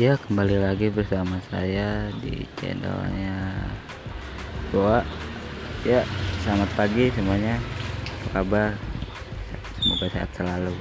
Ya kembali lagi bersama saya di channelnya Goa Ya selamat pagi semuanya. Apa kabar? Semoga sehat selalu.